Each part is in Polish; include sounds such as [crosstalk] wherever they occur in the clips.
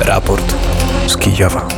Raport z Kijowa.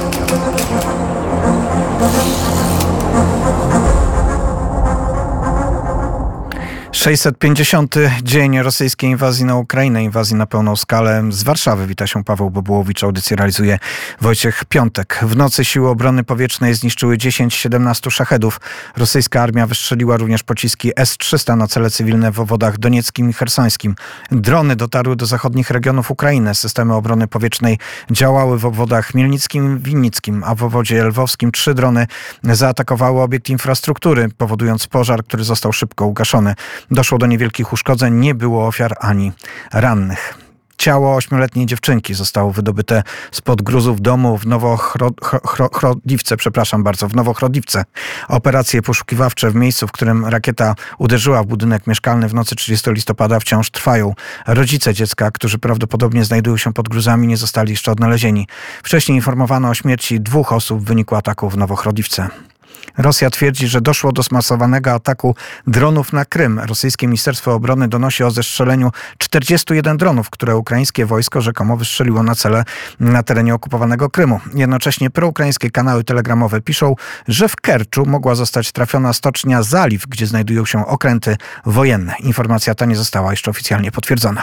650. dzień rosyjskiej inwazji na Ukrainę, inwazji na pełną skalę. Z Warszawy wita się Paweł Bobułowicz, audycję realizuje Wojciech Piątek. W nocy siły obrony powietrznej zniszczyły 10-17 szachedów. Rosyjska armia wystrzeliła również pociski S-300 na cele cywilne w obwodach donieckim i hersońskim. Drony dotarły do zachodnich regionów Ukrainy. Systemy obrony powietrznej działały w obwodach mielnickim i winnickim, a w obwodzie lwowskim trzy drony zaatakowały obiekt infrastruktury, powodując pożar, który został szybko ugaszony. Doszło do niewielkich uszkodzeń, nie było ofiar ani rannych. Ciało ośmioletniej dziewczynki zostało wydobyte spod gruzów domu w Nowochrodliwce, przepraszam bardzo, w Nowochrodliwce. Operacje poszukiwawcze w miejscu, w którym rakieta uderzyła w budynek mieszkalny w nocy 30 listopada wciąż trwają. Rodzice dziecka, którzy prawdopodobnie znajdują się pod gruzami, nie zostali jeszcze odnalezieni. Wcześniej informowano o śmierci dwóch osób w wyniku ataku w Nowochrodliwce. Rosja twierdzi, że doszło do zmasowanego ataku dronów na Krym. Rosyjskie Ministerstwo Obrony donosi o zestrzeleniu 41 dronów, które ukraińskie wojsko rzekomo wystrzeliło na cele na terenie okupowanego Krymu. Jednocześnie proukraińskie kanały telegramowe piszą, że w Kerczu mogła zostać trafiona stocznia Zaliw, gdzie znajdują się okręty wojenne. Informacja ta nie została jeszcze oficjalnie potwierdzona.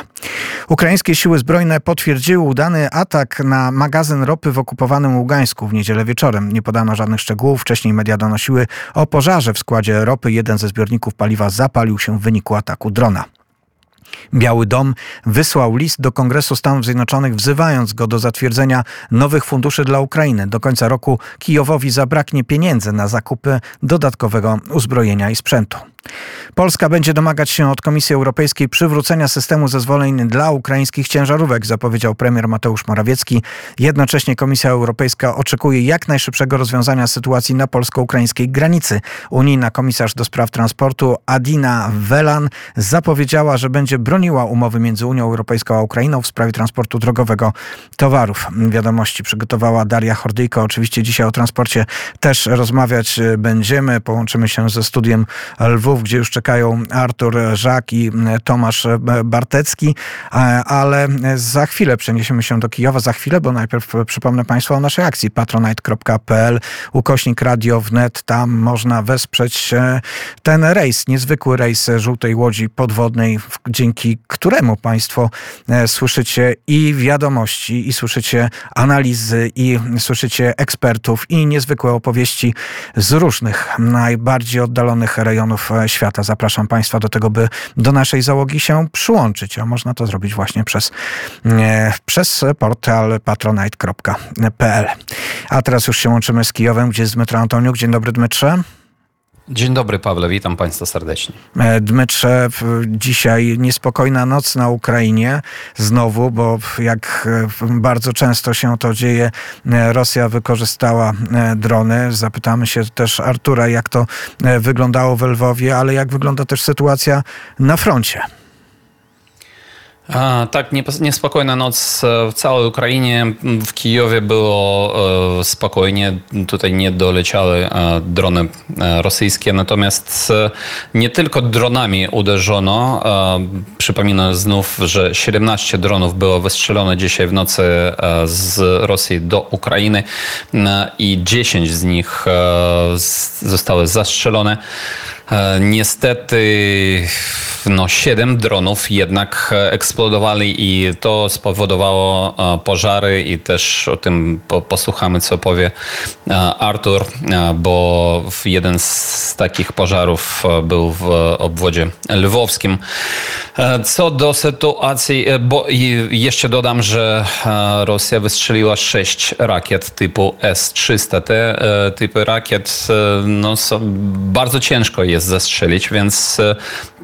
Ukraińskie siły zbrojne potwierdziły udany atak na magazyn ropy w okupowanym Ługańsku w niedzielę wieczorem. Nie podano żadnych szczegółów. Wcześniej media donosiły o pożarze w składzie ropy. Jeden ze zbiorników paliwa zapalił się w wyniku ataku drona. Biały Dom wysłał list do Kongresu Stanów Zjednoczonych, wzywając go do zatwierdzenia nowych funduszy dla Ukrainy. Do końca roku Kijowowi zabraknie pieniędzy na zakupy dodatkowego uzbrojenia i sprzętu. Polska będzie domagać się od Komisji Europejskiej przywrócenia systemu zezwoleń dla ukraińskich ciężarówek, zapowiedział premier Mateusz Morawiecki. Jednocześnie Komisja Europejska oczekuje jak najszybszego rozwiązania sytuacji na polsko-ukraińskiej granicy. Unijna komisarz do spraw transportu Adina Velan zapowiedziała, że będzie broniła umowy między Unią Europejską a Ukrainą w sprawie transportu drogowego towarów. Wiadomości przygotowała Daria Hordyjko. Oczywiście dzisiaj o transporcie też rozmawiać będziemy. Połączymy się ze studiem Lwów gdzie już czekają Artur Żak i Tomasz Bartecki, ale za chwilę przeniesiemy się do Kijowa, za chwilę, bo najpierw przypomnę Państwu o naszej akcji patronite.pl, ukośnik radio wnet, tam można wesprzeć e, ten rejs, niezwykły rejs żółtej łodzi podwodnej, dzięki któremu Państwo e, słyszycie i wiadomości, i słyszycie analizy, i słyszycie ekspertów, i niezwykłe opowieści z różnych, najbardziej oddalonych rejonów e, świata. Zapraszam Państwa do tego, by do naszej załogi się przyłączyć, a można to zrobić właśnie przez, e, przez portal patronite.pl. A teraz już się łączymy z Kijowem, gdzie jest Dmytro Antoniuk. Dzień dobry Dmytrze. Dzień dobry, Pawle, witam Państwa serdecznie. E, Dmytrze, dzisiaj niespokojna noc na Ukrainie znowu, bo jak e, bardzo często się to dzieje, e, Rosja wykorzystała drony. Zapytamy się też Artura, jak to wyglądało w Lwowie, ale jak wygląda też sytuacja na froncie. Tak, niespokojna noc w całej Ukrainie. W Kijowie było spokojnie. Tutaj nie doleciały drony rosyjskie. Natomiast nie tylko dronami uderzono. Przypominam znów, że 17 dronów było wystrzelone dzisiaj w nocy z Rosji do Ukrainy i 10 z nich zostały zastrzelone. Niestety no, 7 dronów jednak eksplodowali i to spowodowało e, pożary i też o tym posłuchamy, co powie e, Artur, e, bo jeden z takich pożarów był w obwodzie lwowskim. Co do sytuacji, bo jeszcze dodam, że Rosja wystrzeliła 6 rakiet typu S-300. Te typy rakiet no, bardzo ciężko jest zestrzelić, więc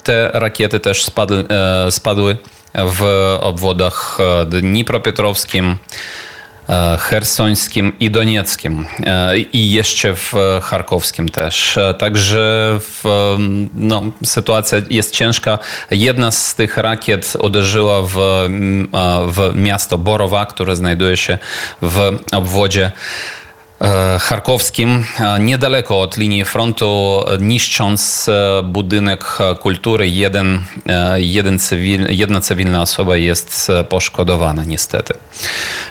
te rakiety też spadły, e, spadły w obwodach e, Dnipropetrowskim, e, Hersońskim i Donieckim i jeszcze w Charkowskim też. Także w, no, sytuacja jest ciężka. Jedna z tych rakiet uderzyła w, w miasto Borowa, które znajduje się w obwodzie e, charkowskim, e, niedaleko od linii frontu, niszcząc e, budynek kultury. Jeden, e, jeden cywil, jedna cywilna osoba jest e, poszkodowana, niestety.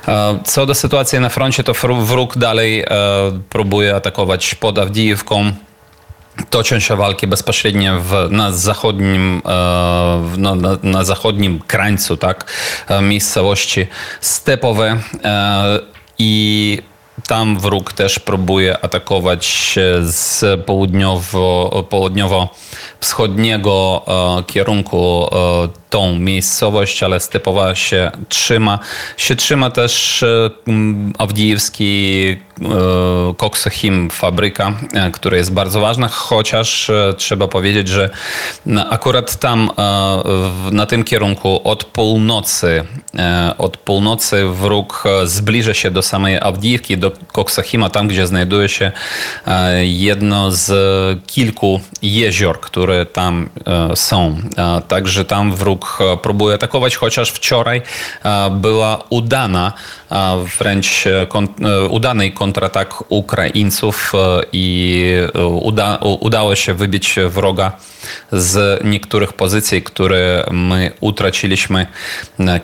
E, Co do sytuacji na froncie, to wró- wróg dalej e, próbuje atakować pod Awdijewką. Toczą się walki bezpośrednio w, na zachodnim, e, na, na zachodnim krańcu tak, e, miejscowości stepowe e, i tam wróg też próbuje atakować z południowo, południowo-wschodniego e, kierunku e, tą miejscowość, ale stepowa się trzyma. Się trzyma też e, Awdijewski e, Koksochim fabryka, e, która jest bardzo ważna, chociaż trzeba powiedzieć, że akurat tam na tym kierunku od północy, od północy wróg zbliża się do samej Awdijewki, do Koksochima, tam gdzie znajduje się jedno z kilku jezior, które tam są. Także tam wróg e, próbuje atakować, chociaż wczoraj e, była udana, e, wręcz kon, e, udany kontratak Ukraińców i uda, udało się wybić wroga z niektórych pozycji, które my utraciliśmy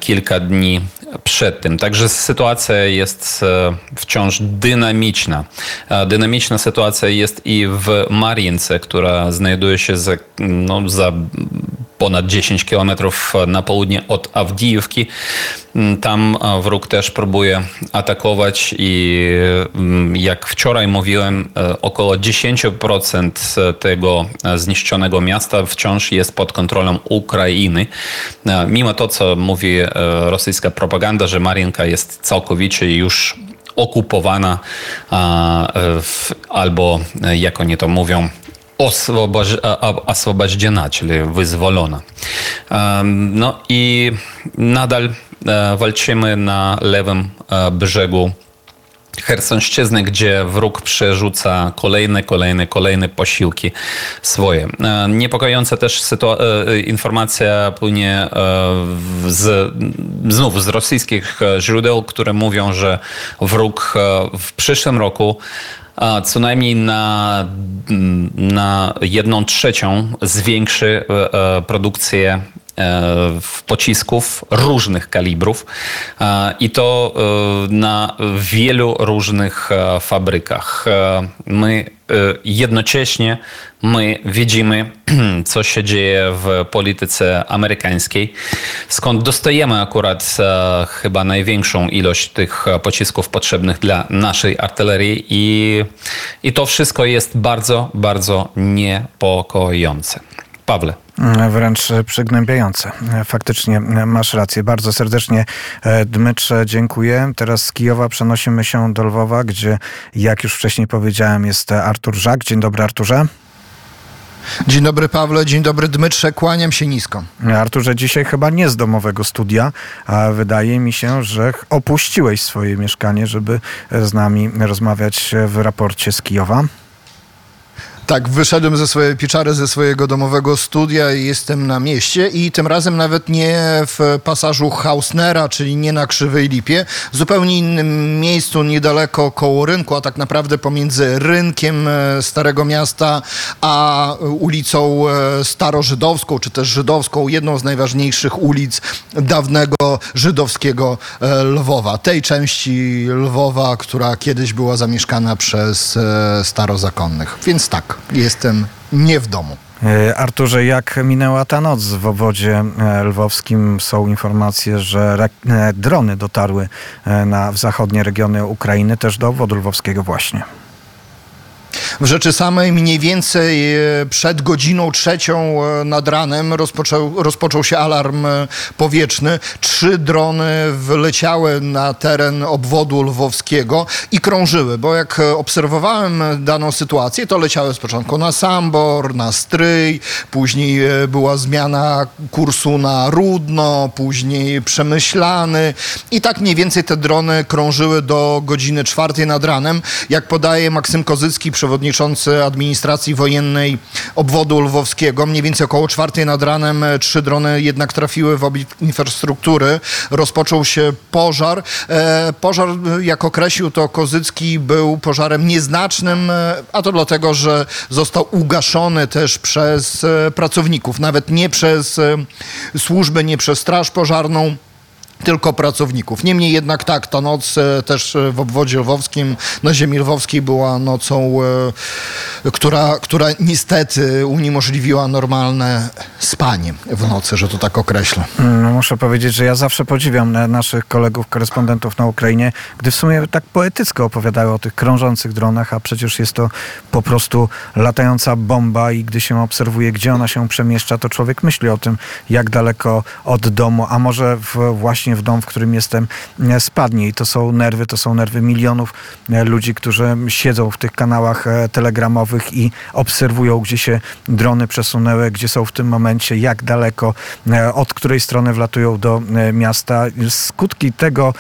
kilka dni przed tym. Także sytuacja jest wciąż dynamiczna. Dynamiczna sytuacja jest i w Marience, która znajduje się za, no, za ponad 10 kilometrów na południe od Awdijówki. Mm, Tam e, wróg też próbuje atakować i mm, jak wczoraj mówiłem, e, około 10% tego e, zniszczonego miasta wciąż jest pod kontrolą Ukrainy. Mimo to, co mówi rosyjska propaganda, że Marienka jest całkowicie już okupowana albo jak oni to mówią, oswoboż, a- a- освобождена, czyli wyzwolona. Em, No i nadal e, walczymy na lewym e, brzegu Chersonszczyzny, gdzie wróg przerzuca kolejne, kolejne, kolejne posiłki swoje. E, Niepokojąca też e, informacja płynie e, z, znów z rosyjskich źródeł, które mówią, że wróg w przyszłym roku co najmniej na, na jedną trzecią zwiększy produkcję pocisków różnych kalibrów e, i to e, na wielu różnych e, fabrykach. E, My e, jednocześnie my widzimy, [clears throat] co się dzieje w polityce amerykańskiej, skąd dostajemy akurat e, chyba największą ilość tych e, pocisków potrzebnych dla naszej artylerii i, i to wszystko jest bardzo, bardzo niepokojące. Pawle. Wręcz przygnębiające. Faktycznie masz rację. Bardzo serdecznie e, Dmytrze dziękuję. Teraz z Kijowa przenosimy się do Lwowa, gdzie jak już wcześniej powiedziałem jest Artur Żak. Dzień dobry Arturze. Dzień dobry Pawle, dzień dobry Dmytrze, kłaniam się nisko. Arturze, dzisiaj chyba nie z domowego studia, a wydaje mi się, że opuściłeś swoje mieszkanie, żeby z nami rozmawiać w raporcie z Kijowa. Tak, wyszedłem ze swojej pieczary, ze swojego domowego studia i jestem na mieście i tym razem nawet nie w pasażu Hausnera, czyli nie na Krzywej Lipie, w zupełnie innym miejscu, niedaleko koło rynku, a tak naprawdę pomiędzy rynkiem e, Starego Miasta a ulicą e, Starożydowską, czy też Żydowską, jedną z najważniejszych ulic dawnego żydowskiego e, Lwowa. Tej części Lwowa, która kiedyś była zamieszkana przez starozakonnych. Więc tak, jestem nie w domu. E, Arturze, jak minęła ta noc w obwodzie e, lwowskim? Są informacje, że e, drony dotarły na, w zachodnie regiony Ukrainy, też do obwodu lwowskiego właśnie. W rzeczy samej mniej więcej e, przed godziną trzecią e, nad ranem rozpoczął, rozpoczął się alarm e, powietrzny. Trzy drony wleciały na teren obwodu lwowskiego i krążyły, bo jak obserwowałem daną sytuację, to leciały z początku na Sambor, na Stryj, później była zmiana kursu na Rudno, później Przemyślany i tak mniej więcej te drony krążyły do godziny czwartej nad ranem. Jak podaje Maksym Kozycki, przewodniczący przewodniczący administracji wojennej obwodu lwowskiego. Mniej więcej około czwartej nad ranem trzy drony jednak trafiły w obiekt infrastruktury. Rozpoczął się pożar. E, Pożar, jak określił to Kozycki, był pożarem nieznacznym, e, a to dlatego, że został ugaszony też przez e, pracowników, nawet nie przez służby, nie przez straż pożarną tylko pracowników. Niemniej jednak tak, ta noc e, też e, w obwodzie lwowskim, na ziemi lwowskiej była nocą, e, która, która niestety uniemożliwiła normalne spanie w nocy, że to tak określę. No, muszę powiedzieć, że ja zawsze podziwiam na- naszych kolegów, korespondentów na Ukrainie, gdy w sumie tak poetycko opowiadają o tych krążących dronach, a przecież jest to po prostu latająca bomba i gdy się obserwuje, gdzie ona się przemieszcza, to człowiek myśli o tym, jak daleko od domu, a może w, w dom, w którym jestem, e, spadnie. I to są nerwy, to są nerwy milionów e, ludzi, którzy siedzą w tych kanałach e, telegramowych i obserwują, gdzie się drony przesunęły, gdzie są w tym momencie, jak daleko, od której strony wlatują do miasta. Skutki tego,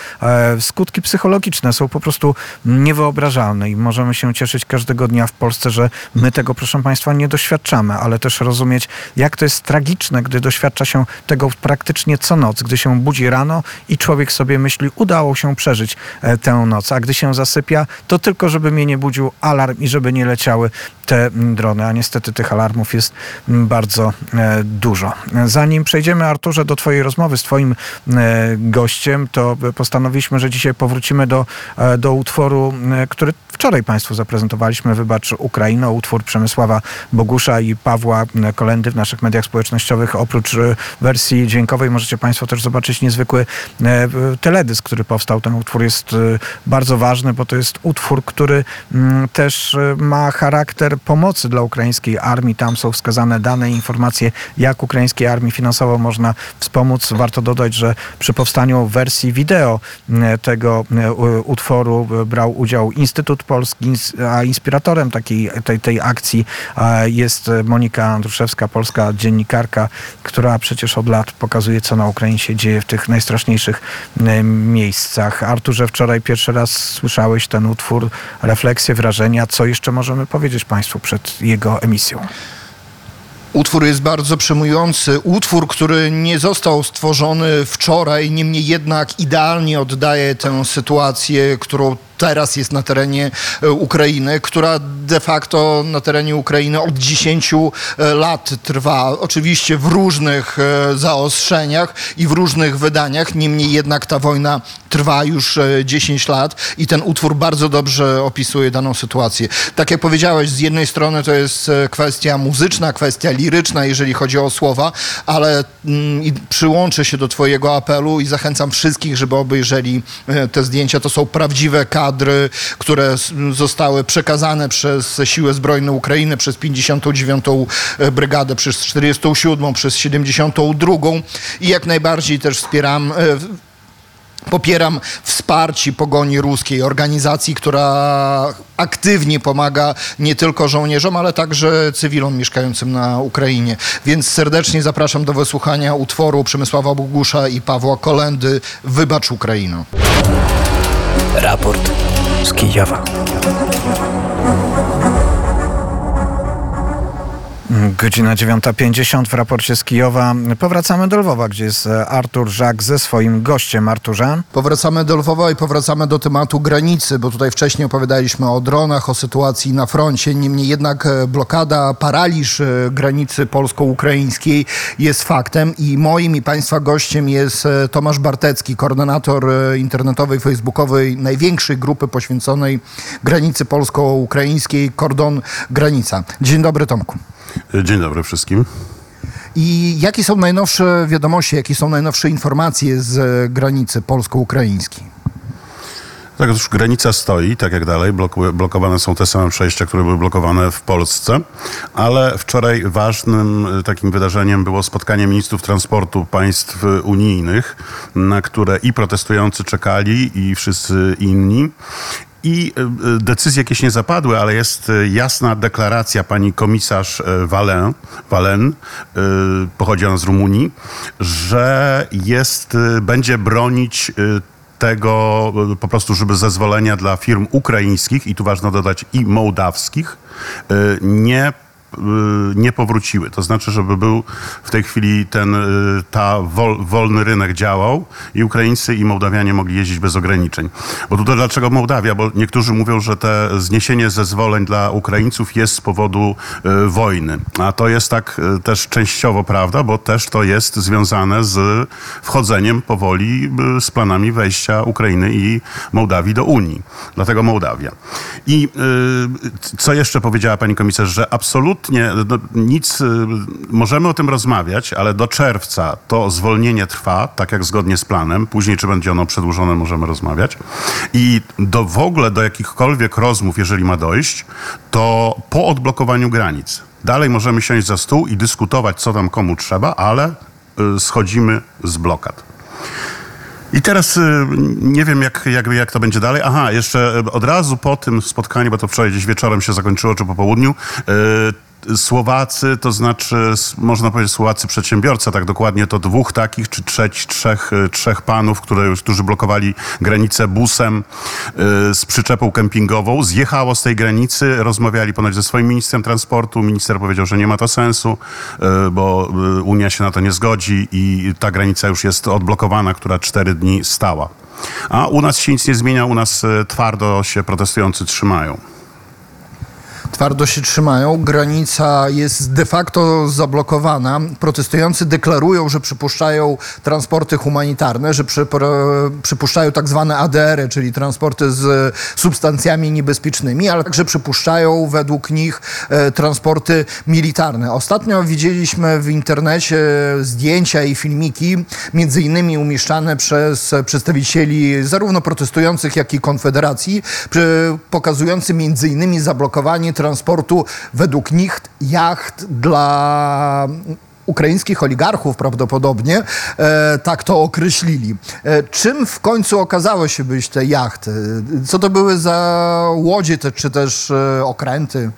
skutki psychologiczne są po prostu niewyobrażalne i możemy się cieszyć każdego dnia w Polsce, że my tego, proszę Państwa, nie doświadczamy, ale też rozumieć, jak to jest tragiczne, gdy doświadcza się tego praktycznie co noc, gdy się budzi rano i człowiek sobie myśli, udało się przeżyć e, tę noc, a gdy się zasypia, to tylko, żeby mnie nie budził alarm i żeby nie leciały te drony, a niestety tych alarmów jest bardzo e, dużo. Zanim przejdziemy, Arturze, do Twojej rozmowy z Twoim e, gościem, to postanowiliśmy, że dzisiaj powrócimy do, e, do utworu, który wczoraj Państwu zaprezentowaliśmy, Wybacz Ukraino, utwór Przemysława Bogusza i Pawła Kolendy w naszych mediach społecznościowych. Oprócz wersji dźwiękowej możecie Państwo też zobaczyć niezwykły teledysk, który powstał. Ten utwór jest bardzo ważny, bo to jest utwór, który mm, też ma charakter pomocy dla ukraińskiej armii. Tam są wskazane dane i informacje, jak ukraińskiej armii finansowo można wspomóc. Warto dodać, że przy powstaniu wersji wideo e, tego e, utworu e, brał udział Instytut Polski, a inspiratorem takiej, tej, tej akcji jest Monika Andruszewska, polska dziennikarka, która przecież od lat pokazuje, co na Ukrainie się dzieje w tych najstraszniejszych miejscach. Arturze, wczoraj pierwszy raz słyszałeś ten utwór, refleksje, wrażenia. Co jeszcze możemy powiedzieć Państwu przed jego emisją? Utwór jest bardzo przejmujący. Utwór, który nie został stworzony wczoraj, niemniej jednak idealnie oddaje tę sytuację, którą teraz jest na terenie e, Ukrainy, która de facto na terenie Ukrainy od 10 e, lat trwa. Oczywiście w różnych e, zaostrzeniach i w różnych wydaniach, niemniej jednak ta wojna trwa już e, 10 lat i ten utwór bardzo dobrze opisuje daną sytuację. Tak jak powiedziałeś, z jednej strony to jest kwestia muzyczna, kwestia liryczna, jeżeli chodzi o słowa, ale mm, przyłączę się do Twojego apelu i zachęcam wszystkich, żeby obejrzeli te zdjęcia. To są prawdziwe kadry, które s- zostały przekazane przez Siły Zbrojne Ukrainy, przez 59. Brygadę, przez 47., przez 72. i jak najbardziej też wspieram. e, Popieram wsparcie pogoni ruskiej, organizacji, która aktywnie pomaga nie tylko żołnierzom, ale także cywilom mieszkającym na Ukrainie. Więc serdecznie zapraszam do wysłuchania utworu Przemysława Bogusza i Pawła Kolendy Wybacz Ukraino. Raport z Kijowa. Godzina 9.50 w raporcie z Kijowa. Powracamy do Lwowa, gdzie jest e, Artur Żak ze swoim gościem. Arturze. Powracamy do Lwowa i powracamy do tematu granicy, bo tutaj wcześniej opowiadaliśmy o dronach, o sytuacji na froncie. Niemniej jednak e, blokada, paraliż e, granicy polsko-ukraińskiej jest faktem i moim i Państwa gościem jest Tomasz Bartecki, koordynator internetowej, facebookowej największej grupy poświęconej granicy polsko-ukraińskiej, Kordon Granica. Dzień dobry Tomku. Dzień dobry wszystkim. I jakie są najnowsze wiadomości, jakie są najnowsze informacje z e, granicy polsko-ukraińskiej? Tak, otóż granica stoi, tak jak dalej, blokowane są te same przejścia, które były blokowane w Polsce, ale wczoraj ważnym e, takim wydarzeniem było spotkanie ministrów transportu państw e, unijnych, na które i protestujący czekali, i wszyscy inni. I e, e, decyzje jakieś nie zapadły, ale jest e, jasna deklaracja pani komisarz Valen, Valen pochodzi ona z Rumunii, że jest, będzie bronić tego y, po prostu, żeby zezwolenia dla firm ukraińskich i tu ważno dodać i mołdawskich y, nie y, nie powróciły. To znaczy, żeby był w tej chwili ten, y, ta wol, wolny rynek działał i Ukraińcy i Mołdawianie mogli jeździć bez ograniczeń. Bo tutaj dlaczego Mołdawia? Bo niektórzy mówią, że te zniesienie zezwoleń dla Ukraińców jest z powodu y, wojny. A to jest tak y, też częściowo prawda, bo też to jest związane z wchodzeniem powoli y, z planami wejścia Ukrainy i Mołdawii do Unii. Dlatego Mołdawia. I y, co jeszcze powiedziała pani komisarz, że absolutnie no, nic, y, możemy o tym rozmawiać, ale do czerwca to zwolnienie trwa, tak jak zgodnie z planem. Później, czy będzie ono przedłużone, możemy rozmawiać. I do, w ogóle do jakichkolwiek rozmów, jeżeli ma dojść, to po odblokowaniu granic. Dalej możemy siąść za stół i dyskutować, co tam komu trzeba, ale y, schodzimy z blokad. I teraz y, nie wiem, jak, jak, jak to będzie dalej. Aha, jeszcze od razu po tym spotkaniu, bo to wczoraj gdzieś wieczorem się zakończyło, czy po południu, Słowacy, to znaczy, można powiedzieć Słowacy przedsiębiorca, tak dokładnie, to dwóch takich, czy trzech, trzech, y, trzech panów, które, którzy blokowali granicę busem y, z przyczepą kempingową, zjechało z tej granicy, rozmawiali ponoć ze swoim ministrem transportu. Minister powiedział, że nie ma to sensu, y, bo Unia się na to nie zgodzi i ta granica już jest odblokowana, która cztery dni stała. A u nas się nic nie zmienia, u nas twardo się protestujący trzymają. Twardo się trzymają. Granica jest de facto zablokowana. Protestujący deklarują, że przypuszczają transporty humanitarne, że przy, przypuszczają tak zwane ADR-y, czyli transporty z substancjami niebezpiecznymi, ale także przypuszczają według nich e, transporty militarne. Ostatnio widzieliśmy w internecie zdjęcia i filmiki, między innymi umieszczane przez przedstawicieli zarówno protestujących, jak i Konfederacji, przy, pokazujące między innymi zablokowanie transportu według nich jacht dla ukraińskich oligarchów prawdopodobnie, e, tak to określili. E, czym w końcu okazały się być te jachty? Co to były za łodzie, te, czy też e, okręty?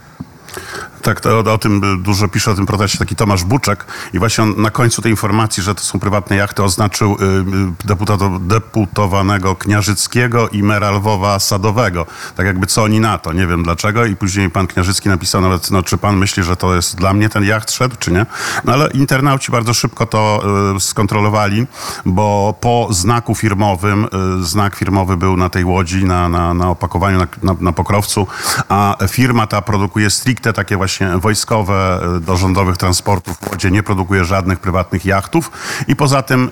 Tak, to, o, o tym dużo pisze o tym proteście taki Tomasz Buczek i właśnie on na końcu tej informacji, że to są prywatne jachty, oznaczył y, y, deputato, deputowanego Kniarzyckiego i mera Lwowa Sadowego. Tak jakby co oni na to, nie wiem dlaczego i później pan Kniarzycki napisał nawet, no czy pan myśli, że to jest dla mnie ten jacht szedł, czy nie? No ale internauci bardzo szybko to y, skontrolowali, bo po znaku firmowym, znak firmowy był na tej łodzi, na, na, na opakowaniu, na, na, na pokrowcu, a firma ta produkuje stricte takie właśnie wojskowe y, do rządowych transportów. Łodzie nie produkuje żadnych prywatnych jachtów i poza tym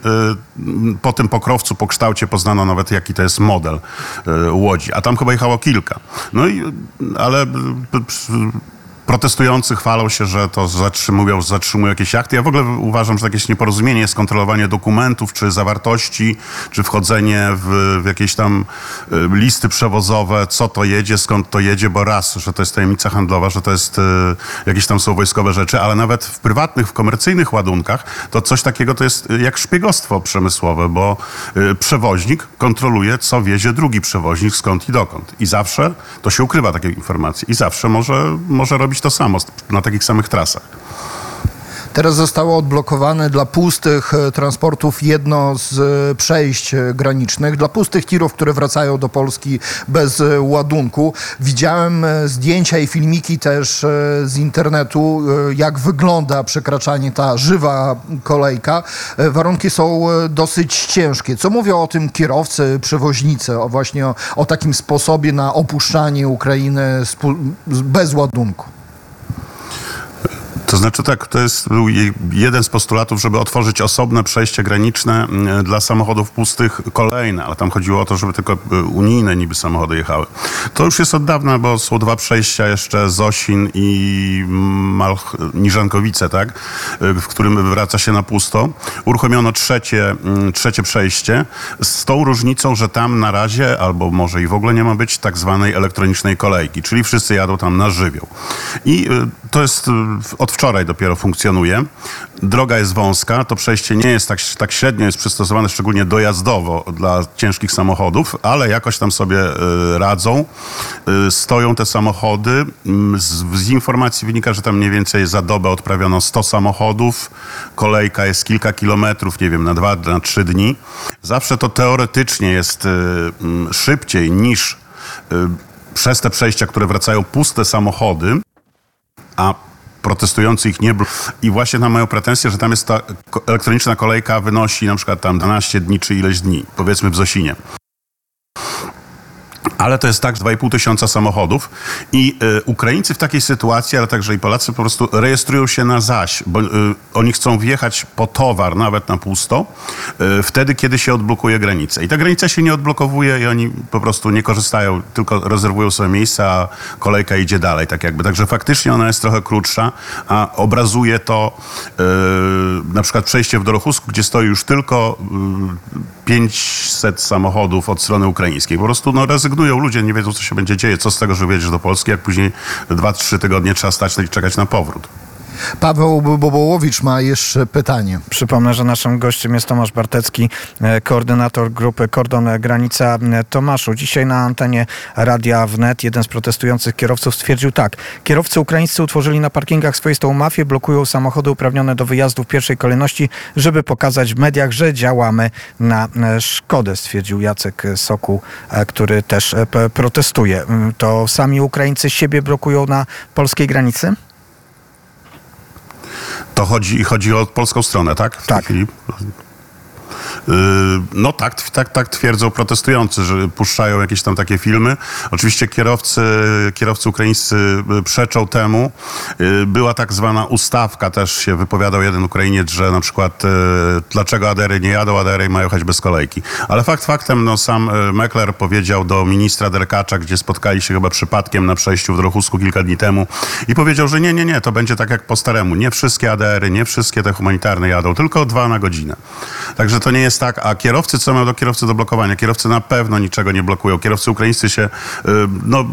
y, po tym pokrowcu, po kształcie poznano nawet jaki to jest model y, łodzi, a tam chyba jechało kilka. No i, ale protestujący chwalą się, że to zatrzymują, zatrzymują jakieś jachty. Ja w ogóle uważam, że jakieś nieporozumienie jest kontrolowanie dokumentów, czy zawartości, czy wchodzenie w, w jakieś tam y, listy przewozowe, co to jedzie, skąd to jedzie, bo raz, że to jest tajemnica handlowa, że to jest y, jakieś tam są wojskowe rzeczy, ale nawet w prywatnych, w komercyjnych ładunkach, to coś takiego to jest jak szpiegostwo przemysłowe, bo y, przewoźnik kontroluje, co wiezie drugi przewoźnik, skąd i dokąd. I zawsze to się ukrywa takie informacje. I zawsze może, może robić to samo na takich samych trasach. Teraz zostało odblokowane dla pustych e, transportów jedno z e, przejść e, granicznych, dla pustych tirów, które wracają do Polski bez ładunku. Widziałem zdjęcia i filmiki też z internetu, jak wygląda przekraczanie ta żywa kolejka. Warunki są dosyć ciężkie. Co mówią o tym kierowcy, przewoźnicy, o właśnie o, o takim sposobie na opuszczanie Ukrainy bez ładunku? To znaczy tak, to jest był je- jeden z postulatów, żeby otworzyć osobne przejście graniczne mm, dla samochodów pustych kolejne, ale tam chodziło o to, żeby tylko y, unijne niby samochody jechały. To już jest od dawna, bo są dwa przejścia jeszcze Zosin i Malch, Niżankowice, tak, y, w którym wraca się na pusto. Uruchomiono trzecie, mm, trzecie przejście z tą różnicą, że tam na razie, albo może i w ogóle nie ma być tak zwanej elektronicznej kolejki, czyli wszyscy jadą tam na żywioł. I y, to jest od wczoraj dopiero funkcjonuje. Droga jest wąska, to przejście nie jest tak, tak średnio jest przystosowane, szczególnie dojazdowo dla ciężkich samochodów, ale jakoś tam sobie y, radzą. Y, stoją te samochody. Mm, Z, z informacji wynika, że tam mniej więcej za dobę odprawiono 100 samochodów. Kolejka jest kilka kilometrów, nie wiem, na dwa, na trzy dni. Zawsze to teoretycznie jest y, mm, szybciej niż przez te przejścia, które wracają puste samochody, a protestujący ich nie I właśnie tam mają pretensje, że tam jest ta elektroniczna kolejka wynosi na przykład tam 12 dni czy ileś dni, powiedzmy w Zosinie. Ale to jest tak, że 2,5 tysiąca samochodów i y, Ukraińcy w takiej sytuacji, ale także i Polacy po prostu rejestrują się na zaś, bo y, oni chcą wjechać po towar, nawet na pusto, y, wtedy, kiedy się odblokuje granicę. I ta granica się nie odblokowuje i oni po prostu nie korzystają, tylko rezerwują sobie miejsca, a kolejka idzie dalej, tak jakby. Także faktycznie ona jest trochę krótsza, a obrazuje to na przykład przejście w Dorochusku, gdzie stoi już tylko y, 500 samochodów od strony ukraińskiej. Po prostu no, rezygnują ludzie, nie wiedzą, co się będzie dzieje. Co z tego, że wyjedziesz do Polski, jak później 2-3 tygodnie trzeba stać i czekać na powrót. Paweł Bobołowicz ma jeszcze pytanie. Przypomnę, że naszym gościem jest Tomasz Bartecki, e, koordynator grupy Kordon Granica E, Tomaszu. Dzisiaj na antenie Radia Wnet jeden z protestujących kierowców stwierdził tak. Kierowcy ukraińscy utworzyli na parkingach swoistą mafię, blokują samochody uprawnione do wyjazdu w pierwszej kolejności, żeby pokazać w mediach, że działamy na e, szkodę, stwierdził Jacek Sokół, e, który też protestuje. To sami Ukraińcy siebie blokują na polskiej granicy? To chodzi, chodzi o polską stronę, tak? W Tak. Yy, No tak, tak, tak twierdzą protestujący, że puszczają jakieś tam takie filmy. Oczywiście kierowcy, kierowcy ukraińscy yy, przeczą temu. Yy, Była tak zwana ustawka, też się wypowiadał jeden Ukrainiec, że na przykład dlaczego ADR-y nie jadą, ADR-y mają jechać bez kolejki. Ale fakt faktem, no sam Meckler powiedział do ministra Derkacza, gdzie spotkali się chyba przypadkiem na przejściu w Drochusku kilka dni temu i powiedział, że nie, nie, nie, to będzie tak jak po staremu. Nie wszystkie ADR-y, nie wszystkie te humanitarne jadą, tylko dwa na godzinę. Także to nie jest tak, a kierowcy, co mają do kierowcy do blokowania? Kierowcy na pewno niczego nie blokują. Kierowcy ukraińscy się y, no, y,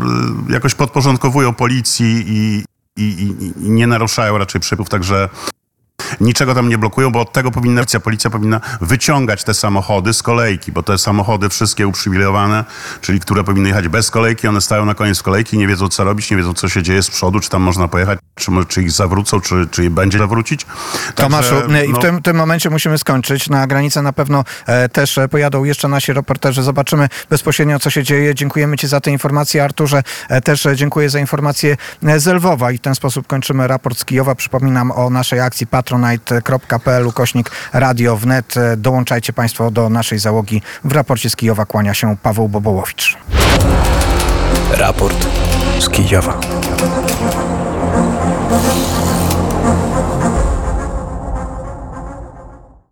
jakoś podporządkowują policji i, i, i, nie naruszają raczej przepisów, także niczego tam nie blokują, bo od tego powinna policja, policja powinna wyciągać te samochody z kolejki, bo te samochody wszystkie uprzywilejowane, czyli które powinny jechać bez kolejki, one stają na koniec kolejki, nie wiedzą co robić, nie wiedzą co się dzieje z przodu, czy tam można pojechać, czy, czy ich zawrócą, czy, czy będzie zawrócić. Tomaszu, Także, i w no, tym, tym momencie musimy skończyć. Na granicę na pewno e, też e, pojadą jeszcze nasi reporterzy. Zobaczymy bezpośrednio, co się dzieje. Dziękujemy Ci za te informacje, Arturze. E, też e, dziękuję za informacje e, z Lwowa i w ten sposób kończymy raport z Kijowa. Przypominam o naszej akcji patronite.pl ukośnik radio wnet. Dołączajcie Państwo do naszej załogi. W raporcie z Kijowa kłania się Paweł Bobołowicz. Raport z Kijowa.